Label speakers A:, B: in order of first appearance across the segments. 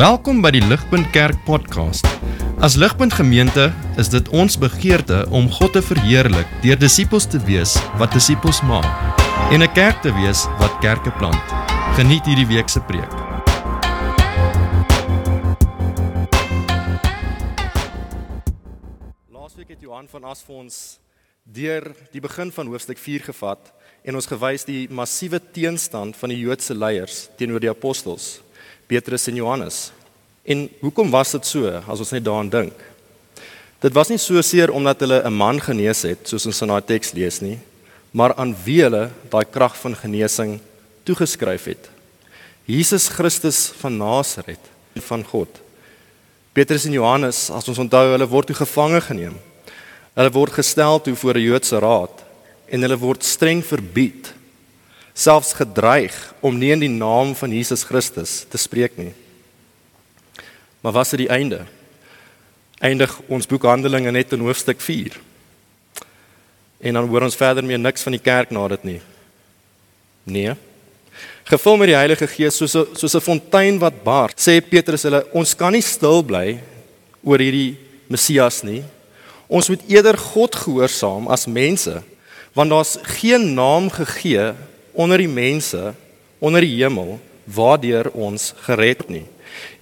A: Welkom by die Ligpunt Kerk podcast. As Ligpunt Gemeente is dit ons begeerte om God te verheerlik deur disippels te wees wat disippels maak en 'n kerk te wees wat kerke plant. Geniet hierdie week se preek.
B: Laasweek het Johan van As vir ons deur die begin van hoofstuk 4 gevat en ons gewys die massiewe teenstand van die Joodse leiers teenoor die apostels. Petrus en Johannes. En hoekom was dit so as ons net daaraan dink? Dit was nie so seer omdat hulle 'n man genees het soos ons in daai teks lees nie, maar aan wie hulle daai krag van genesing toegeskryf het. Jesus Christus van Nasaret van God. Petrus en Johannes, as ons onthou, hulle word toe gevange geneem. Hulle word gestel toe voor 'n Joodse raad en hulle word streng verbied selfs gedreig om nie in die naam van Jesus Christus te spreek nie. Maar wat is die einde? Eindig ons boek Handelinge net in hoofstuk 4. En dan hoor ons verder meer niks van die kerk na dit nie. Nee. Gevul met die Heilige Gees soos 'n soos 'n fontein wat bars, sê Petrus hulle, ons kan nie stil bly oor hierdie Messias nie. Ons moet eerder God gehoorsaam as mense, want daar's geen naam gegee onder die mense onder die hemel waardeur ons gered nie.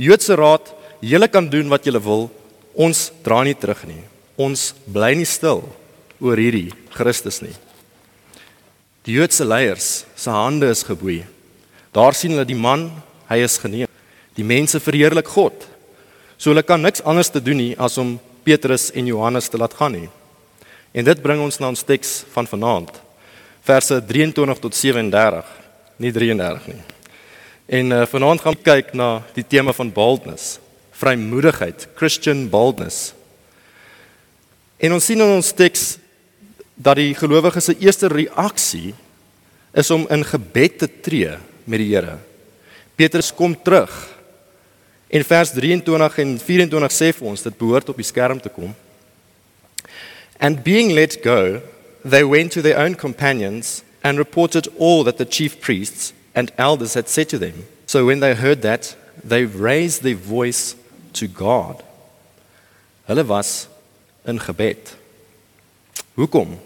B: Joodse raad, julle kan doen wat julle wil, ons dra nie terug nie. Ons bly nie stil oor hierdie Christus nie. Die Joodse leiers se hande is geboei. Daar sien hulle die man, hy is geneem. Die mense verheerlik God. So hulle kan niks anders te doen nie as om Petrus en Johannes te laat gaan nie. En dit bring ons na ons teks van vanaand verse 23 tot 37, nie 33 nie. En uh, vanaand gaan kyk na die tema van boldness, vrymoedigheid, Christian boldness. En ons sien in ons teks dat die gelowige se eerste reaksie is om in gebed te tree met die Here. Petrus kom terug. En vers 23 en 24 sê vir ons dit behoort op die skerm te kom. And being let go they went to their own companions and reported all that the chief priests and elders had said to them. So when they heard that, they raised their voice to God. Hulle was in gebed. Hoekom?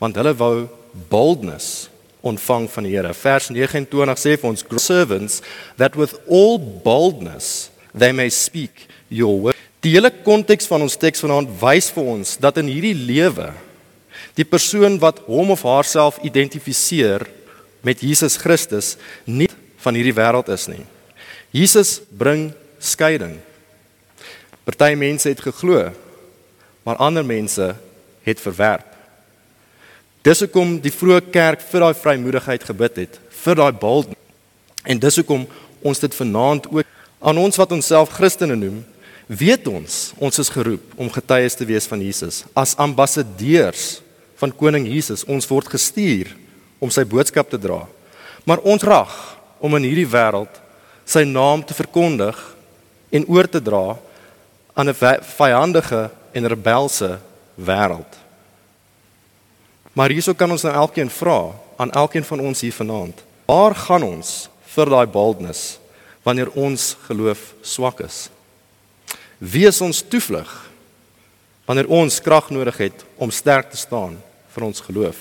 B: Want hulle wou boldness ontvang van die Here. Vers 29 sê vir ons servants that with all boldness they may speak your word. Die hele konteks van ons teks vanaand wys vir ons dat in hierdie lewe Die persoon wat hom of haarself identifiseer met Jesus Christus nie van hierdie wêreld is nie. Jesus bring skeiding. Party mense het geglo, maar ander mense het verwerp. Dis hoekom die vroeë kerk vir daai vrymoedigheid gebid het, vir daai bold. En dis hoekom ons dit vanaand ook aan ons wat onsself Christene noem, weet ons, ons is geroep om getuies te wees van Jesus as ambassadeurs van koning Jesus. Ons word gestuur om sy boodskap te dra. Maar ons rag om in hierdie wêreld sy naam te verkondig en oor te dra aan 'n vyandige en rebelse wêreld. Maar hierso kan ons nou elkeen vra aan elkeen van ons hier vanaand. Waar gaan ons vir daai boldness wanneer ons geloof swak is? Wie is ons toevlug wanneer ons krag nodig het om sterk te staan? Vir ons geloof.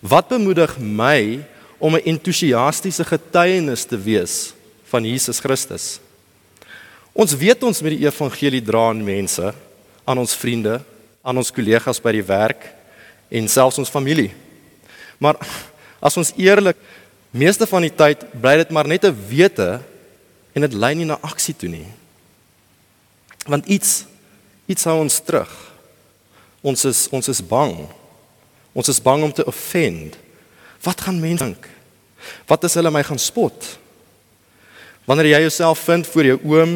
B: Wat bemoedig my om 'n entoesiastiese getuienis te wees van Jesus Christus? Ons weet ons met die evangelie dra aan mense, aan ons vriende, aan ons kollegas by die werk en selfs ons familie. Maar as ons eerlik meeste van die tyd bly dit maar net 'n wete en dit lei nie na aksie toe nie. Want iets iets hou ons terug. Ons is ons is bang Ons is bang om te offend. Wat gaan mense dink? Wat as hulle my gaan spot? Wanneer jy jouself vind voor jou oom,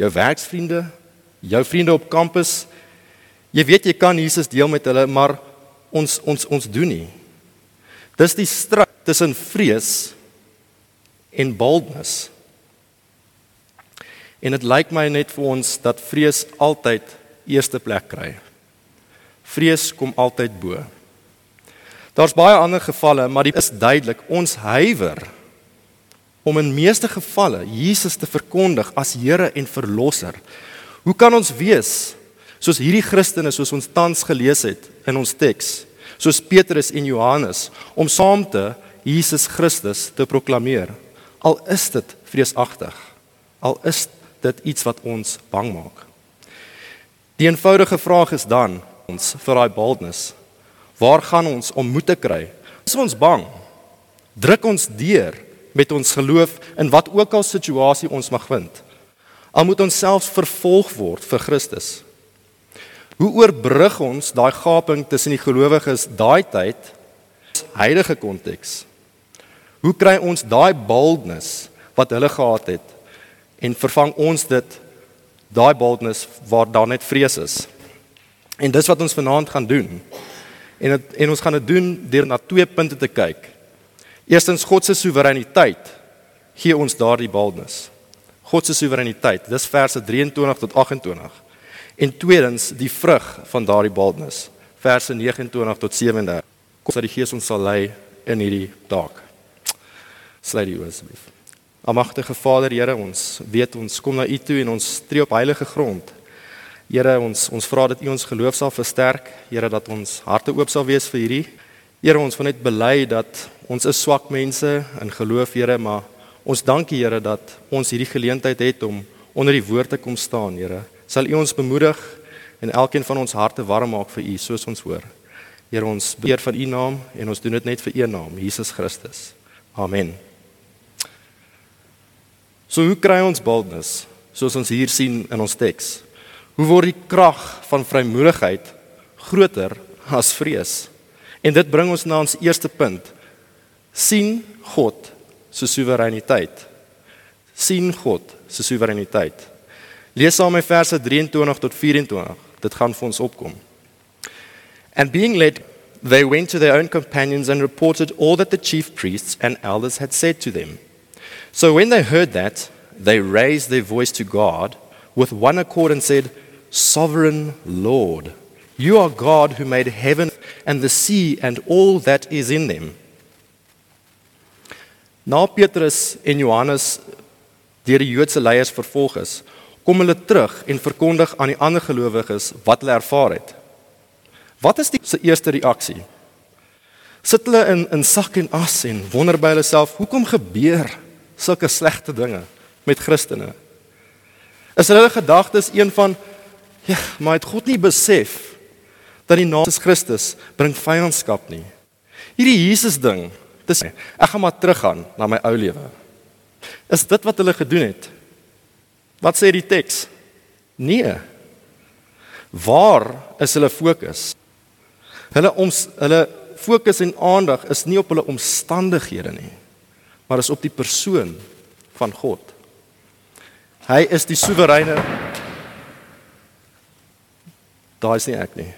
B: jou werksvriende, jou vriende op kampus, jy weet jy kan Jesus deel met hulle, maar ons ons ons doen nie. Dis die stryd tussen vrees en boldness. En dit lyk my net vir ons dat vrees altyd eerste plek kry. Vrees kom altyd bo. Daar's baie ander gevalle, maar dit is duidelik ons huiwer om in meeste gevalle Jesus te verkondig as Here en Verlosser. Hoe kan ons wees soos hierdie Christene soos ons tans gelees het in ons teks, soos Petrus en Johannes om saam te Jesus Christus te proklameer? Al is dit vreesagtig. Al is dit iets wat ons bang maak. Die eenvoudige vraag is dan ons vir daai boldness. Waar gaan ons om moed te kry? Is ons bang? Druk ons deur met ons geloof in wat ook al situasie ons mag vind. Al moet ons selfs vervolg word vir Christus. Hoe oorbrug ons daai gaping tussen die gelowiges daai tyd huidige konteks? Hoe kry ons daai boldness wat hulle gehad het en vervang ons dit daai boldness waar daar net vrees is? En dis wat ons vanaand gaan doen. En het, en ons gaan dit doen deur na twee punte te kyk. Eerstens God se soewereiniteit gee ons daardie boldness. God se soewereiniteit. Dis verse 23 tot 28. En tweedens die vrug van daardie boldness. Verse 29 tot 37. Kom dat die Gees ons sal lei in hierdie taak. Sluit die oë asseblief. Almagtige Vader, Here, ons weet ons kom na U toe en ons tree op heilige grond. Here, ons ons vra dat U ons geloof sal versterk, Here, dat ons harte oop sal wees vir hierdie. Here, ons wil net bely dat ons is swak mense in geloof, Here, maar ons dankie Here dat ons hierdie geleentheid het om onder die woord te kom staan, Here. Sal U ons bemoedig en elkeen van ons harte warm maak vir U soos ons hoor. Here, ons beer van U naam en ons doen dit net vir U naam, Jesus Christus. Amen. So hoe kry ons boldness soos ons hier sien in ons teks? Hoe word die krag van vrymoedigheid groter as vrees? En dit bring ons na ons eerste punt. sien God se soewereiniteit. sien God se soewereiniteit. Lees saam met verse 23 tot 24. Dit gaan vir ons opkom. And being led they went to their own companions and reported all that the chief priests and elders had said to them. So when they heard that, they raised their voice to God with one accord and said, Sovereign Lord, you are God who made heaven and the sea and all that is in them. Na Petrus en Johannes deur die Joodse leiers vervolg is, kom hulle terug en verkondig aan die ander gelowiges wat hulle ervaar het. Wat is die se eerste reaksie? Sit hulle in in sak en as en wonder by hulle self, hoekom gebeur sulke slegte dinge met Christene? Is hulle gedagtes een van ja, maar het God nie besef dat die naam Christus bring vyandskap nie. Hierdie Jesus ding, dis ek gaan maar teruggaan na my ou lewe. Is dit wat hulle gedoen het? Wat sê die teks? Nee. Waar is hulle fokus? Hulle ons hulle fokus en aandag is nie op hulle omstandighede nie, maar is op die persoon van God. Hy is die soewereine Daai is nie ek nie.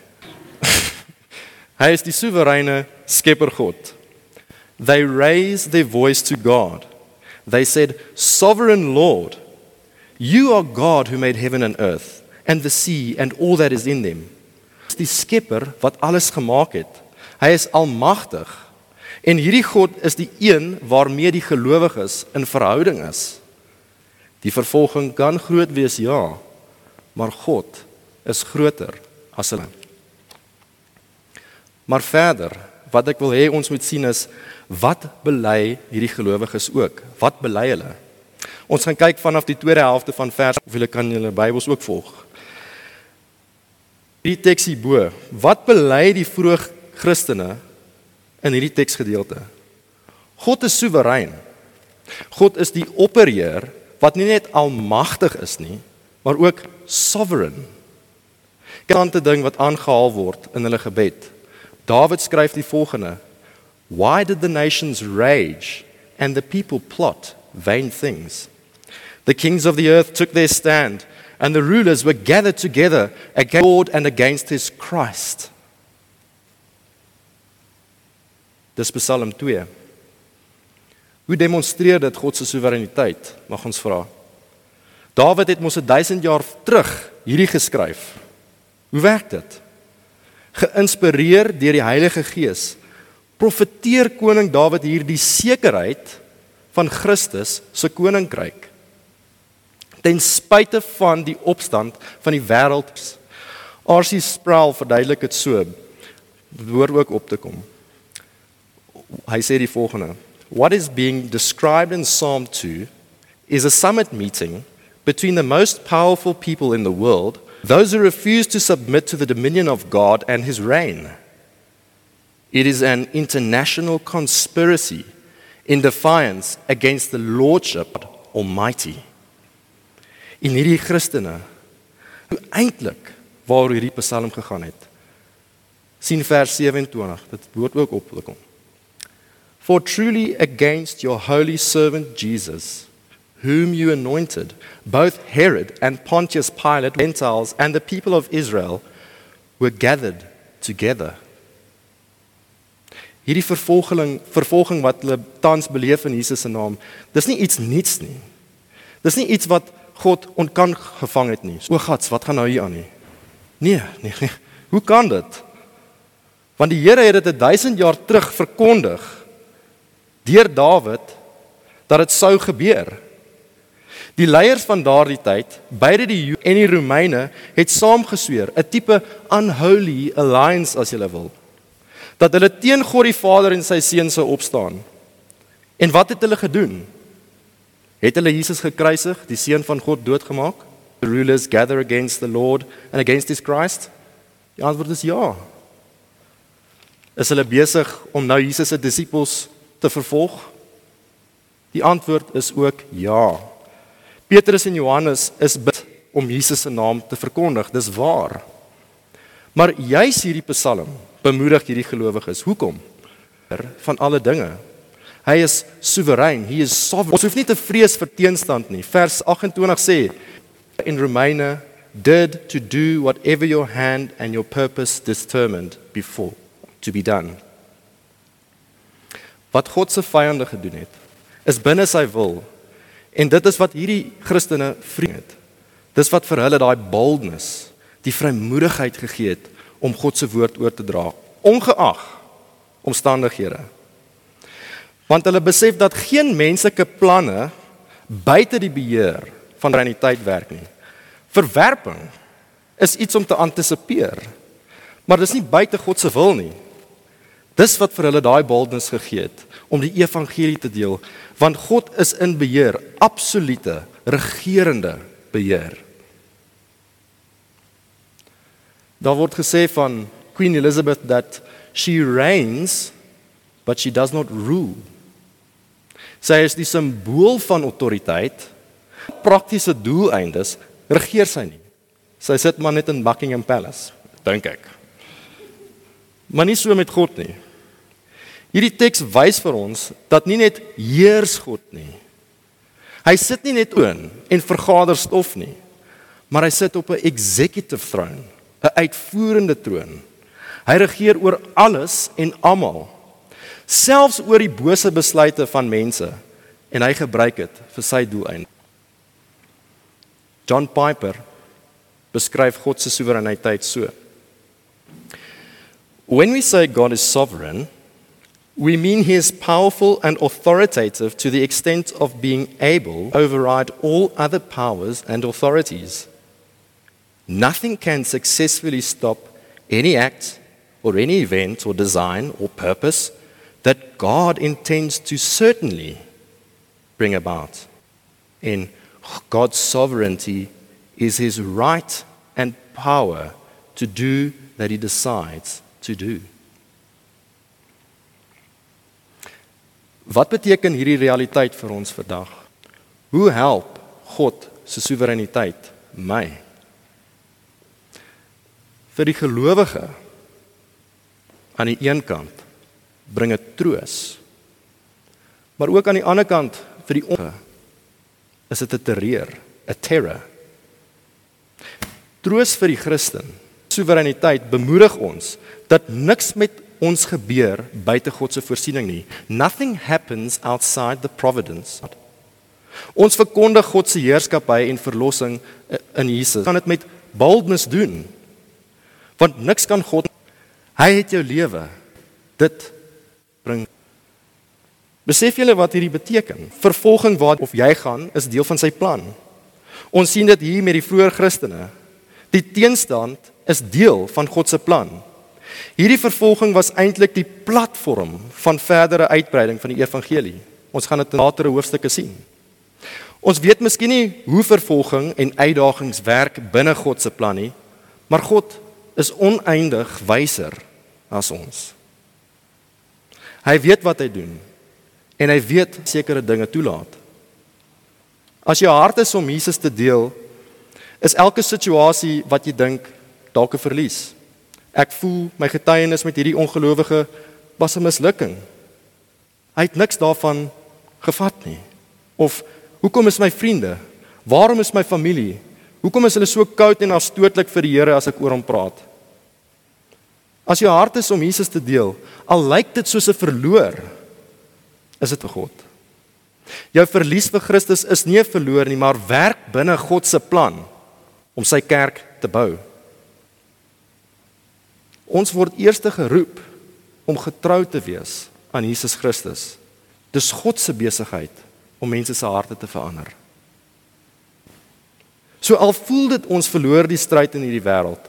B: Hy is die soewereine Skepper God. They raised their voice to God. They said, "Sovereign Lord, you are God who made heaven and earth and the sea and all that is in them." Die Skepper wat alles gemaak het. Hy is almagtig. En hierdie God is die een waarmee die gelowiges in verhouding is. Die vervolging kan groot wees, ja, maar God is groter as hulle. Maar verder, wat ek wil hê ons moet sien is wat bely hierdie gelowiges ook? Wat bely hulle? Ons gaan kyk vanaf die tweede helfte van vers of julle kan julle Bybels ook volg. Hierdie teks hierbo, wat bely die vroeë Christene in hierdie teksgedeelte? God is soewerein. God is die opperheer wat nie net almagtig is nie, maar ook sovereign. Kante ding wat aangehaal word in hulle gebed. David skryf die volgende: Why did the nations rage and the people plot vain things? The kings of the earth took their stand and the rulers were gathered together against God and against his Christ. Dis Psalm 2. Hoe demonstreer dit God se soewereiniteit? Mag ons vra. Dawid het mos 1000 jaar terug hierdie geskryf. Hoe werk dit? geïnspireer deur die Heilige Gees, profeteer koning Dawid hier die sekerheid van Christus se koninkryk. Ten spyte van die opstand van die wêreld, R.C. Sproul verduidelik dit so. Dit hoor ook op te kom. Hy sê die volgende: What is being described in Psalm 2 is a summit meeting between the most powerful people in the world, those who refuse to submit to the dominion of God and his reign. It is an international conspiracy in defiance against the lordship Almighty. In hierdie Christene hoe eintlik waar hierdie Psalm gegaan het. sien vers 27, dit word ook opgekom. For truly against your holy servant Jesus whom you anointed, both Herod and Pontius Pilate, Gentiles, and the people of Israel were gathered together. Hierdie vervolging vervolging wat hulle tans beleef in Jesus se naam, dis nie iets niets nie. Dis nie iets wat God onkan gevang het nie. O God, wat gaan nou hier aan nie? Nee, nee, nee. Hoe kan dit? Want die Here het dit 1000 jaar terug verkondig deur Dawid dat dit sou gebeur. Die leiers van daardie tyd, beide die Joode en die Romeine, het saamgesweer, 'n tipe unholy alliance as jy wil, dat hulle teen God die Vader en sy seun sou opstaan. En wat het hulle gedoen? Het hulle Jesus gekruisig, die seun van God doodgemaak? The rulers gather against the Lord and against his Christ? Die antwoord is ja. Is hulle besig om nou Jesus se disippels te vervolg? Die antwoord is ook ja. Petrus en Johannes is bid om Jesus se naam te verkondig. Dis waar. Maar juis hierdie Psalm bemoedig hierdie gelowiges. Hoekom? Van alle dinge. Hy is soewerein. Hy is sovereign. Ons hoef nie te vrees vir teenstand nie. Vers 28 sê in Romeine did to do whatever your hand and your purpose determined before to be done. Wat God se vyande gedoen het, is binne sy wil En dit is wat hierdie Christene vriend het. Dis wat vir hulle daai boldness, die vrymoedigheid gegee het om God se woord oor te dra, ongeag omstandighede. Want hulle besef dat geen menslike planne buite die beheer van realiteit werk nie. Verwerping is iets om te antisipeer. Maar dis nie buite God se wil nie. Dis wat vir hulle daai boldness gegee het om die evangelie te deel want God is in beheer, absolute regerende beheer. Daar word gesê van Queen Elizabeth that she reigns but she does not rule. Sy is die simbool van autoriteit. Praktiese doeleindes regeer sy nie. Sy sit maar net in Buckingham Palace, dink ek. Maar nie so met God nie. Hierdie teks wys vir ons dat nie net heers God nie. Hy sit nie net oon en vergader stof nie, maar hy sit op 'n executive throne, 'n uitvoerende troon. Hy regeer oor alles en almal, selfs oor die bose besluite van mense en hy gebruik dit vir sy doeleinde. John Piper beskryf God se soewereiniteit so. When we say God is sovereign, We mean he is powerful and authoritative to the extent of being able to override all other powers and authorities. Nothing can successfully stop any act or any event or design or purpose that God intends to certainly bring about. In God's sovereignty is his right and power to do that he decides to do. Wat beteken hierdie realiteit vir ons vandag? Hoe help God se soewereiniteit my? Vir die gelowige aan die een kant bring dit troos. Maar ook aan die ander kant vir die onge is dit 'n terreur, 'n terror. Troos vir die Christen. Soewereiniteit bemoedig ons dat niks met ons gebeur buite God se voorsiening nie. Nothing happens outside the providence. Ons verkondig God se heerskappy en verlossing in Jesus. Kan dit met boldness doen. Want niks kan God Hy het jou lewe. Dit bring Besef julle wat hierdie beteken? Vervolging waar of jy gaan is deel van sy plan. Ons sien dit hier met die vroeë Christene. Die teenstand is deel van God se plan. Hierdie vervolging was eintlik die platform van verdere uitbreiding van die evangelie. Ons gaan dit in latere hoofstukke sien. Ons weet miskien nie hoe vervolging en uitdagings werk binne God se plan nie, maar God is oneindig wyser as ons. Hy weet wat hy doen en hy weet sekere dinge toelaat. As jou hart is om Jesus te deel, is elke situasie wat jy dink dalk 'n verlies. Ek voel my getuienis met hierdie ongelowige was 'n mislukking. Hy het niks daarvan gevat nie. Of hoekom is my vriende? Waarom is my familie? Hoekom is hulle so koud en afstootlik vir die Here as ek oor hom praat? As jou hart is om Jesus te deel, al lyk dit soos 'n verloor, is dit vir God. Jou verlies vir Christus is nie 'n verloor nie, maar werk binne God se plan om sy kerk te bou. Ons word eers geroep om getrou te wees aan Jesus Christus. Dis God se besigheid om mense se harte te verander. So al voel dit ons verloor die stryd in hierdie wêreld.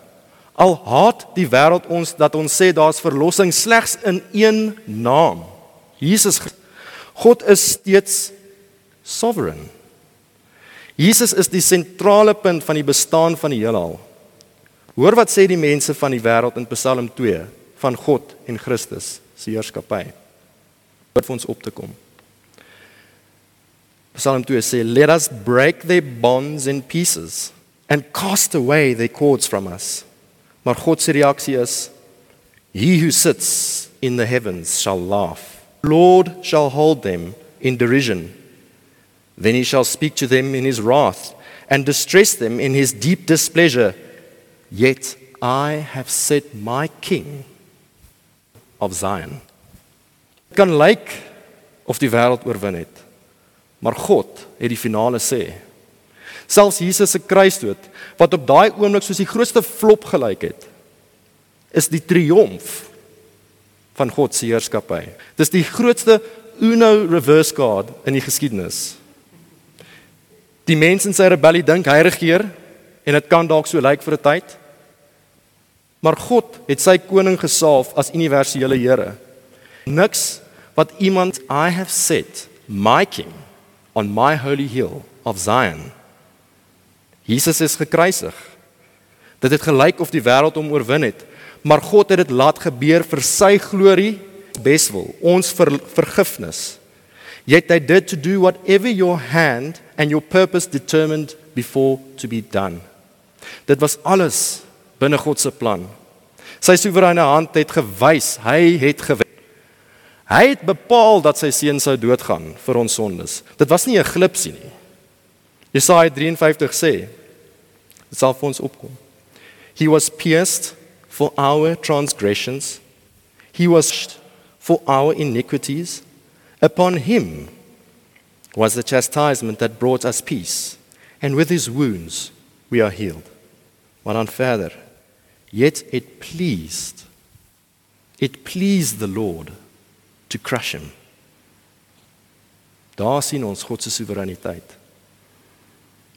B: Al haat die wêreld ons dat ons sê daar's verlossing slegs in een naam. Jesus God is steeds sovereign. Jesus is die sentrale punt van die bestaan van die heelal. Hoor wat sê die mense van die wêreld in Psalm 2 van God en Christus se heerskappy. Wat vir ons op te kom. Psalm 2 sê let us break their bonds in pieces and cast away their cords from us. Maar God se reaksie is he who sits in the heavens shall laugh. Lord shall hold them in derision. Then he shall speak to them in his wrath and distress them in his deep displeasure. Yet I have set my king of Zion. Kan lyk of die wêreld oorwin het. Maar God het die finale sê. Selfs Jesus se kruisdood wat op daai oomblik soos die grootste flop gelyk het, is die triomf van God se heerskappy. Dis die grootste Uno reverse card in die geskiedenis. Die mense in sy rebellie dink hy regeer en dit kan dalk so lyk vir 'n tyd. Maar God het sy koning gesalf as universele Here. Niks wat iemand I have set my king on my holy hill of Zion. Jesus is gekruisig. Dit het gelyk of die wêreld hom oorwin het, maar God het dit laat gebeur vir sy glorie, beswil, ons ver, vergifnis. Yet they did to do whatever your hand and your purpose determined before to be done. Dit was alles binne God se plan. Sy soewereine hand het gewys, hy het gewen. Hy het bepaal dat sy seun sou doodgaan vir ons sondes. Dit was nie 'n glipsie nie. Jesaja 53 sê, dit sal vir ons opkom. He was pierced for our transgressions. He was for our iniquities. Upon him was the chastisement that brought us peace, and with his wounds we are healed. Maar dan verder. Yet it pleased it pleased the Lord to crush him. Daar sien ons God se soewereiniteit.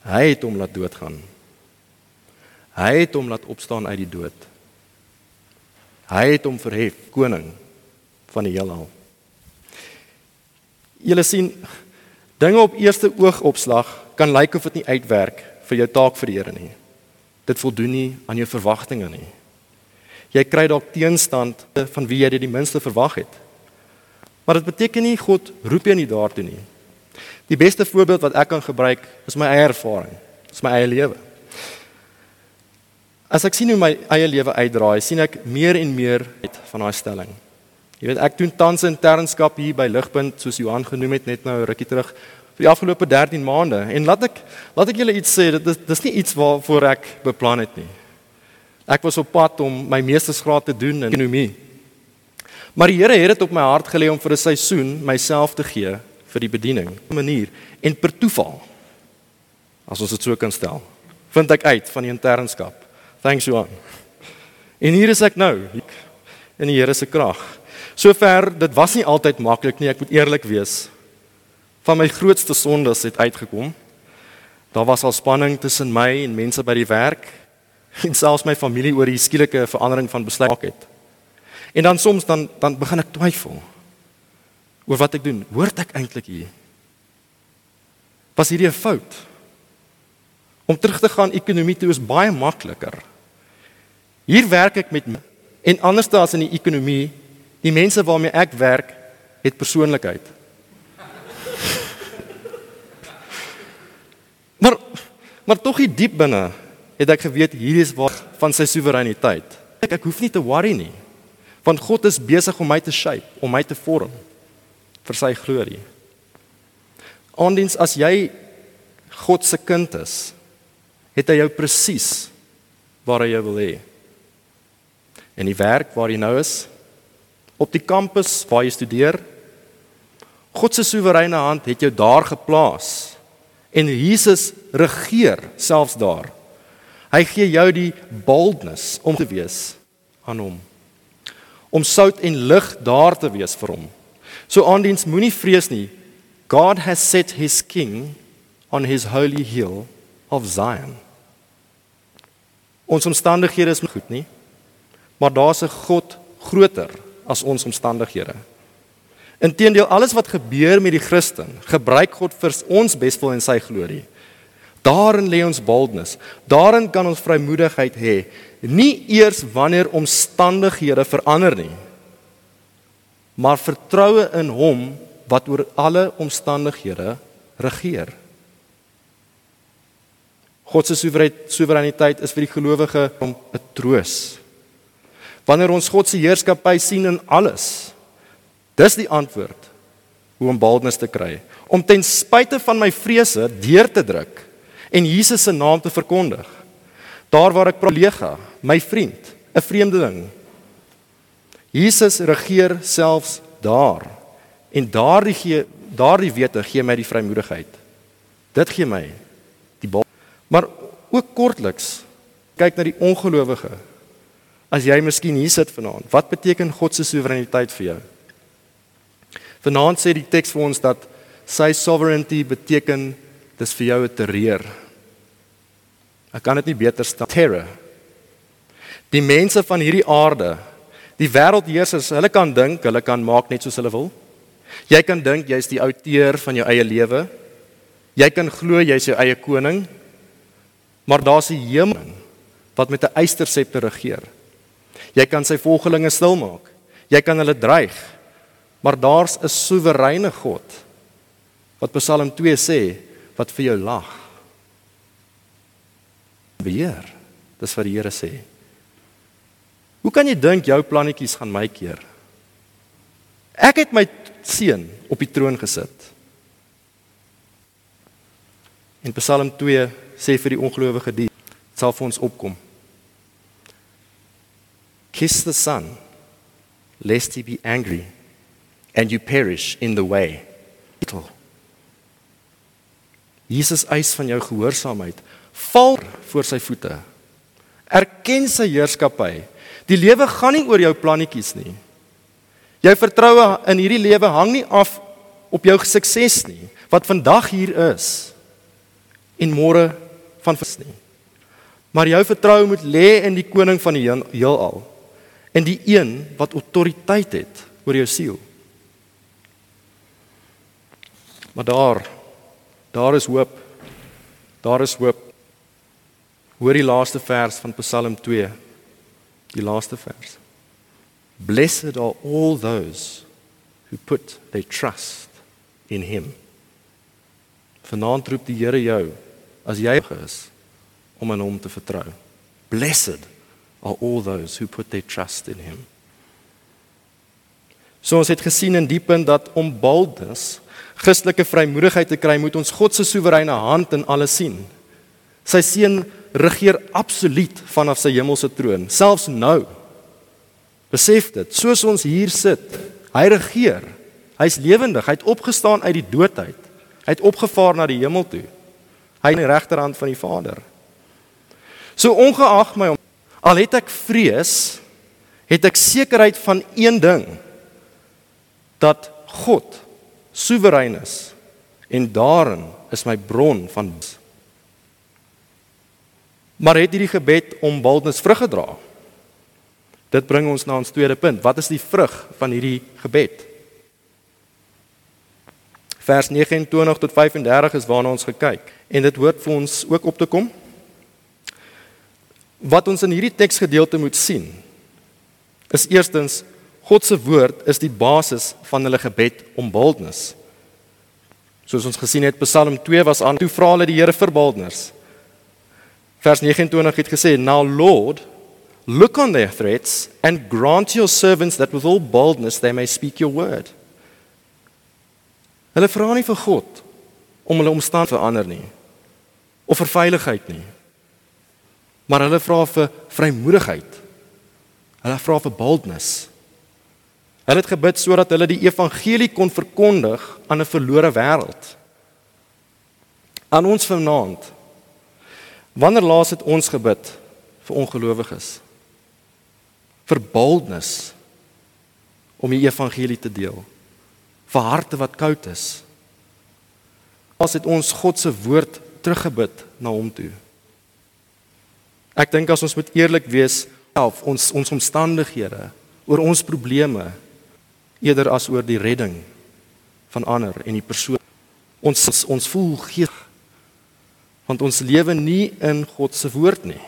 B: Hy het hom laat doodgaan. Hy het hom laat opstaan uit die dood. Hy het hom verhef koning van die heelal. Julle sien dinge op eerste oogopslag kan lyk of dit nie uitwerk vir jou taak vir die Here nie. Dit voldoen nie aan jou verwagtinge nie. Jy kry dalk teenstand van wie jy dit die minste verwag het. Maar dit beteken nie God roep jou nie daartoe nie. Die beste voorbeeld wat ek kan gebruik is my eie ervaring. Dis my eie lewe. As ek sien hoe my eie lewe uitdraai, sien ek meer en meer uit van daai stelling. Jy weet ek doen tans internskap hier by Ligpunt soos Johan genoem het net nou rukkie terug vir die afgelope 13 maande en laat ek laat ek julle iets sê dit is dis nie iets waarvoor ek beplan het nie. Ek was op pad om my meestersgraad te doen in ekonomie. Maar die Here het dit op my hart gelê om vir 'n seisoen myself te gee vir die bediening. 'n Manier en per toeval as ons dit so kan stel, vind ek uit van die internskap. Thanks Johan. En hier is ek nou in die Here se krag. Sover dit was nie altyd maklik nie, ek moet eerlik wees. Van my grootste sondes het uitgekom. Daar was al spanning tussen my en mense by die werk en selfs my familie oor die skielike verandering van besluit het. En dan soms dan dan begin ek twyfel oor wat ek doen. Hoort ek eintlik hier? Was hierdie 'n fout? Om terug te gaan ekonomie toe is baie makliker. Hier werk ek met en anders as in die ekonomie, die mense waarmee ek werk, het persoonlikheid. Maar maar tog hier diep binne het ek geweet hier is waar van sy soewereiniteit. Ek ek hoef nie te worry nie. Want God is besig om my te shape, om my te vorm vir sy glorie. Aandiens as jy God se kind is, het hy jou presies waar hy jou wil hê. In die werk waar jy nou is, op die kampus waar jy studeer, God se soewereine hand het jou daar geplaas en Jesus regeer selfs daar. Hy gee jou die boldness om te wees aan hom. Om sout en lig daar te wees vir hom. So aandiens moenie vrees nie. God has set his king on his holy hill of Zion. Ons omstandighede is goed nie. Maar daar's 'n God groter as ons omstandighede. Inteendeel alles wat gebeur met die Christen, gebruik God vir ons beswil en sy glorie. Daarin lê ons boldness. Daarin kan ons vrymoedigheid hê, nie eers wanneer omstandighede verander nie, maar vertroue in Hom wat oor alle omstandighede regeer. God se soewereiniteit is vir die gelowige 'n troos. Wanneer ons God se heerskappy sien in alles, dis die antwoord hoe om boldness te kry, om ten spyte van my vrese deur te druk en Jesus se naam te verkondig. Daar waar ek kollega, my vriend, 'n vreemdeling. Jesus regeer selfs daar. En daardie gee daardie wete gee my die vrymoedigheid. Dit gee my die bal. Maar ook kortliks kyk na die ongelowige. As jy miskien hier sit vanaand, wat beteken God se soewereiniteit vir jou? Vanaand sê die teks vir ons dat sy sovereignty beteken dis vir jou 'n terreur. Ek kan dit nie beter stel. Terror. Die mense van hierdie aarde, die wêreldheersers, hulle kan dink, hulle kan maak net soos hulle wil. Jy kan dink jy's die outeur van jou eie lewe. Jy kan glo jy's jou eie koning. Maar daar's 'n hemel wat met 'n eystersepter regeer. Jy kan sy volgelinge stilmaak. Jy kan hulle dreig. Maar daar's 'n soewereine God wat Psalm 2 sê wat vir jou lag. Beheer. Dis wat die Here sê. Hoe kan jy dink jou plannetjies gaan my keer? Ek het my seun op die troon gesit. In Psalm 2 sê vir die ongelowige die sal vir ons opkom. Kiss the son lest he be angry and you perish in the way. Jesus eis van jou gehoorsaamheid. Val voor sy voete. Erken sy heerskappy. Die lewe gaan nie oor jou plannetjies nie. Jou vertroue in hierdie lewe hang nie af op jou sukses nie, wat vandag hier is en môre van vers nie. Maar jou vertroue moet lê in die koning van die heelal, in die een wat autoriteit het oor jou siel. Maar daar Daar is hoop. Daar is hoop. Hoor die laaste vers van Psalm 2. Die laaste vers. Blessed are all those who put their trust in him. Vanaand roep die Here jou as jy is om aan hom te vertrou. Blessed are all those who put their trust in him. So ons het gesien in diepen dat om boldness Christelike vrymoedigheid te kry, moet ons God se soewereine hand in alles sien. Sy seun regeer absoluut vanaf sy hemelse troon, selfs nou. Besef dit, soos ons hier sit, hy regeer. Hy's lewendig, hy het opgestaan uit die dood uit. Hy het opgevaar na die hemel toe. Hy in die regterhand van die Vader. So ongeag my al het ek vrees, het ek sekerheid van een ding dat God soewerein is en daarin is my bron van Maar het hierdie gebed om boldness vrug gedra? Dit bring ons na ons tweede punt. Wat is die vrug van hierdie gebed? Vers 29 tot 35 is waarna ons gekyk en dit hoort vir ons ook op te kom. Wat ons in hierdie teksgedeelte moet sien is eerstens God se woord is die basis van hulle gebed om boldness. Soos ons gesien het Psalm 2 was aan toe vra hulle die Here vir boldness. Vers 29 het gesê now Lord look on their threats and grant your servants that with all boldness they may speak your word. Hulle vra nie vir God om hulle omstand verander nie of vir veiligheid nie. Maar hulle vra vir vrymoedigheid. Hulle vra vir boldness. Hulle het gebid sodat hulle die evangelie kon verkondig aan 'n verlore wêreld. Aan ons vanaand. Wanneer laas het ons gebid vir ongelowiges? Vir boldness om die evangelie te deel. Vir harte wat koud is. As het ons God se woord teruggebid na hom toe. Ek dink as ons moet eerlik wees, self ons ons omstandighede, oor ons probleme, eerder as oor die redding van ander en die persoon. Ons ons voel gees want ons lewe nie in God se woord nie.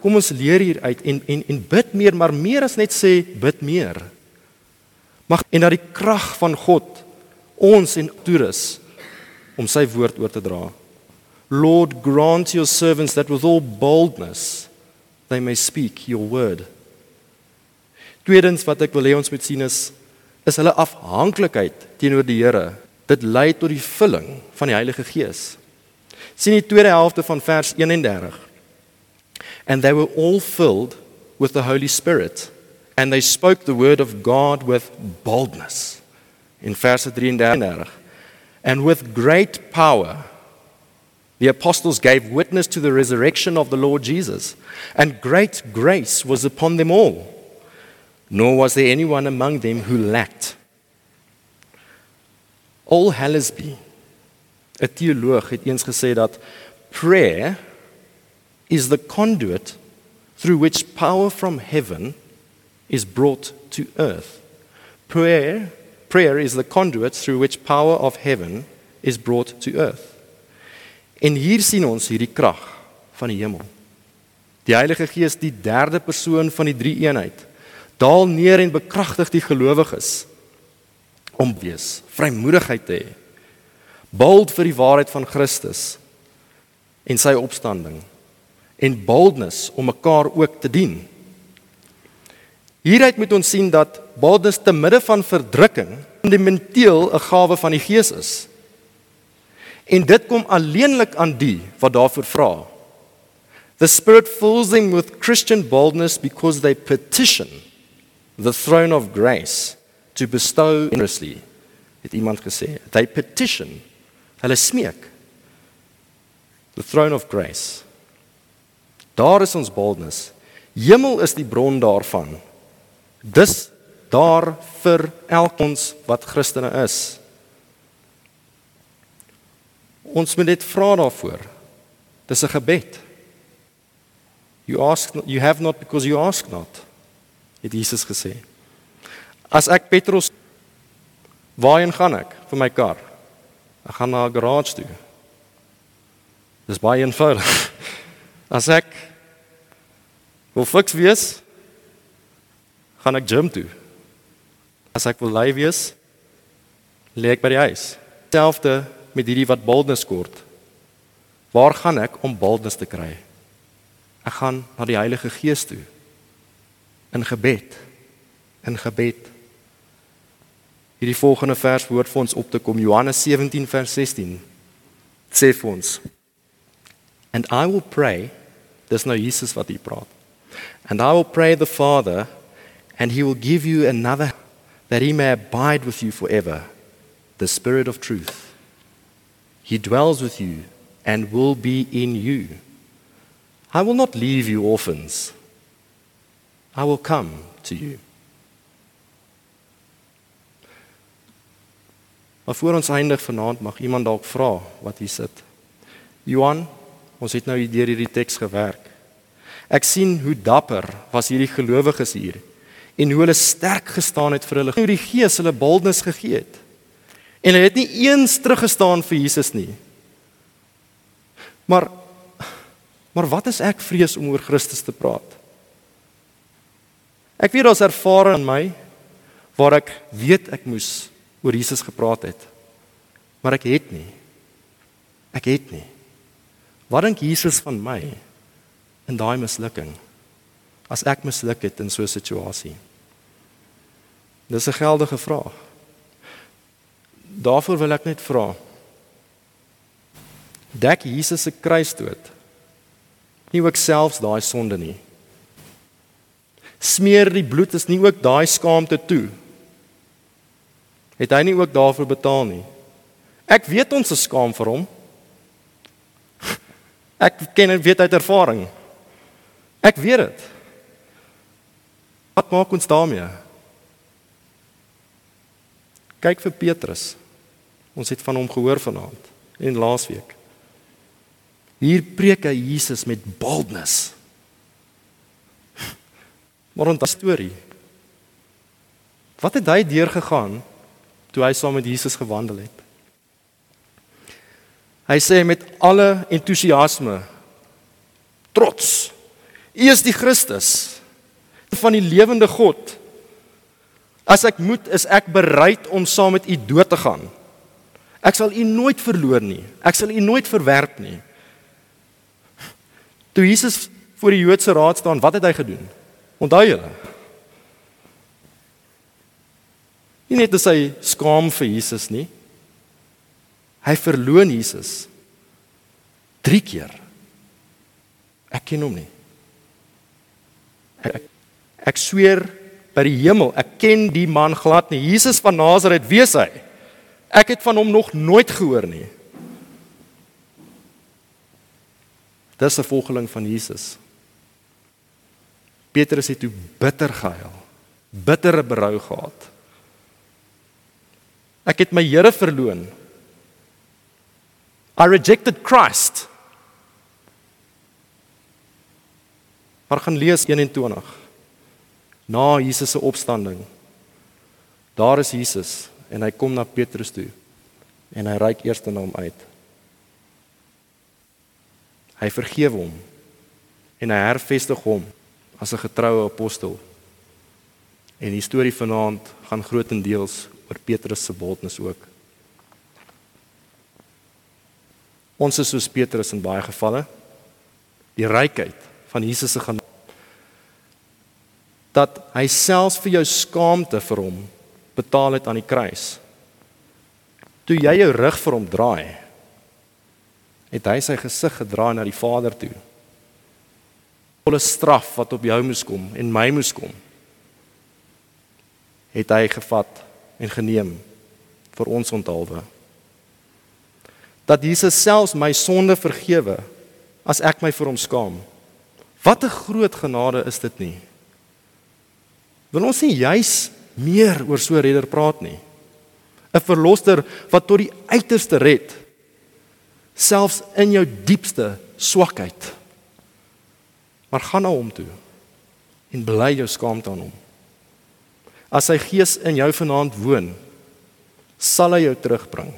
B: Kom ons leer hier uit en en en bid meer, maar meer as net sê bid meer. Mag en dat die krag van God ons en toerus om sy woord oor te dra. Lord grant your servants that with all boldness they may speak your word. Tweedens wat ek wil hê ons moet sien is is hulle afhanklikheid teenoor die Here. Dit lei tot die vulling van die Heilige Gees. sien die tweede helfte van vers 31. And they were all filled with the Holy Spirit and they spoke the word of God with boldness. In vers 33. And with great power the apostles gave witness to the resurrection of the Lord Jesus and great grace was upon them all nor was there anyone among them who lacked. Al Hallesby, 'n teoloog het eens gesê dat prayer is the conduit through which power from heaven is brought to earth. Prayer prayer is the conduit through which power of heaven is brought to earth. En hier sien ons hierdie krag van die hemel. Die Heilige Gees, die derde persoon van die drie eenheid daal neer en bekragtig die gelowiges om wees, vrymoedigheid te hê. Bold vir die waarheid van Christus en sy opstanding en boldness om mekaar ook te dien. Hieruit moet ons sien dat boldness te midde van verdrukking fundamenteel 'n gawe van die Gees is. En dit kom alleenlik aan die wat daarvoor vra. The Spirit fills them with Christian boldness because they petition the throne of grace to bestow generously het iemand gesê. They petition hulle smeek the throne of grace. Daar is ons boldness. Hemel is die bron daarvan. Dis daar vir elkeen wat Christene is. Ons moet net vra daarvoor. Dis 'n gebed. You ask you have not because you ask not het Jesus gesê. As ek Petrus waarheen gaan ek vir my kar? Ek gaan na 'n garage toe. Dis baie eenvoudig. As ek wil fiks wees, gaan ek gym toe. As ek wil lei wees, lê ek by die huis. Selfde met hierdie wat boldness kort. Waar gaan ek om boldness te kry? Ek gaan na die Heilige Gees toe in gebed in gebed. Hierdie volgende vers woord vir ons op te kom. Johannes 17 vers 16 sê vir ons and i will pray there's no jesus wat hy praat and i will pray the father and he will give you another that he may abide with you forever the spirit of truth. He dwells with you and will be in you. I will not leave you orphans I will come to you. Maar voor ons eindig vanaand mag iemand dalk vra wat hier sit. Johan, ons het nou deur hierdie teks gewerk. Ek sien hoe dapper was hierdie gelowiges hier en hoe hulle sterk gestaan het vir hulle. Hoe die Gees hulle boldness gegee het. En hulle het nie eens teruggestaan vir Jesus nie. Maar maar wat is ek vrees om oor Christus te praat? Ek weet daar's ervaring in my waar ek weet ek moes oor Jesus gepraat het. Maar ek het nie. Ek het nie. Wat dink Jesus van my in daai mislukking? As ek misluk het in so 'n situasie. Dis 'n geldige vraag. Daarvoor wil ek net vra. Dek Jesus se kruisdood nie ook selfs daai sonde nie. Smeer die bloed is nie ook daai skaamte toe het hy nie ook daarvoor betaal nie. Ek weet ons is skaam vir hom. Ek ken en weet uit ervaring. Ek weet dit. Wat maak ons daarmee? Kyk vir Petrus. Ons het van hom gehoor vanaand en laasweek. Hier preek hy Jesus met boldness. Maar 'n storie. Wat het hy deurgegaan toe hy saam met Jesus gewandel het. Hy sê met alle entoesiasme trots: U is die Christus van die lewende God. As ek moet, is ek bereid om saam met u dood te gaan. Ek sal u nooit verloor nie. Ek sal u nooit verwerp nie. Toe Jesus voor die Joodse raad staan, wat het hy gedoen? Onthou julle? Nie net is hy skaam vir Jesus nie. Hy verloon Jesus 3 keer. Ek ken hom nie. Ek ek sweer by die hemel, ek ken die man glad nie. Jesus van Nasaret, is hy? Ek het van hom nog nooit gehoor nie. Dis 'n volgeling van Jesus. Petrus het toe bitter gehuil, bittere berou gehad. Ek het my Here verloon. I rejected Christ. Maar gaan lees 21. Na Jesus se opstanding. Daar is Jesus en hy kom na Petrus toe en hy reik eers na hom uit. Hy vergewe hom en hy hervestig hom as 'n getroue apostel. En die storie vanaand gaan grootendeels oor Petrus se boldness ook. Ons is soos Petrus in baie gevalle die rykheid van Jesus se genade dat hy selfs vir jou skaamte vir hom betaal het aan die kruis. Toe jy jou rug vir hom draai, het hy sy gesig gedraai na die Vader toe. Volle straf wat op jou moes kom en my moes kom, het hy gevat en geneem vir ons onthaalwe. Dat Jesus selfs my sonde vergewe as ek my vir hom skaam. Wat 'n groot genade is dit nie. Wil ons nie juis meer oor so 'n redder praat nie. 'n Verlosser wat tot die uiterste red selfs in jou diepste swakheid. Maar gaan na hom toe en bely jou skaamte aan hom. As sy gees in jou vanaand woon, sal hy jou terugbring.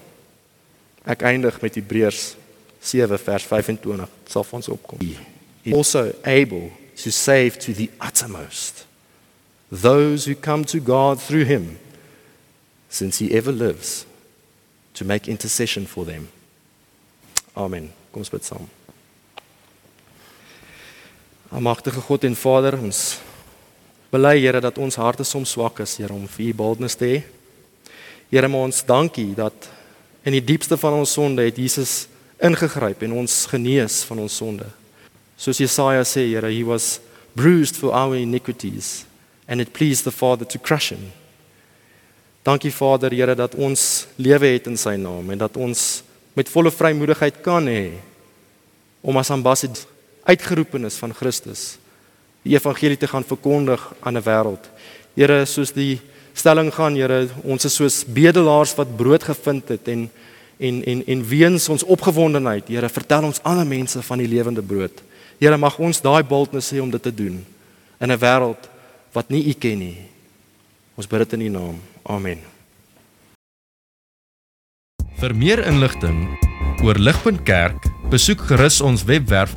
B: Ek eindig met Hebreërs 7 vers 25. Dit sal ons opkom. He also able to save to the uttermost those who come to God through him since he ever lives to make intercession for them. Amen. Kom ons bid saam. Almagtige God en Vader, ons Bely Here dat ons harte soms swak is, Here, om vir U boldness te hê. Here, maar ons dankie dat in die diepste van ons sonde het Jesus ingegryp en ons genees van ons sonde. Soos Jesaja sê, Here, he was bruised for our iniquities and it pleased the Father to crush him. Dankie Vader, Here, dat ons lewe het in sy naam en dat ons met volle vrymoedigheid kan hê om as ambassadeurs uitgeroepenes van Christus die evangelie te gaan verkondig aan 'n wêreld. Here, soos die stelling gaan, Here, ons is soos bedelaars wat brood gevind het en en en en weens ons opgewondenheid, Here, vertel ons ander mense van die lewende brood. Here, mag ons daai boldness hê om dit te doen in 'n wêreld wat nie U ken nie. Ons bid dit in U naam. Amen.
A: Vir meer inligting oor Ligpunt Kerk, besoek gerus ons webwerf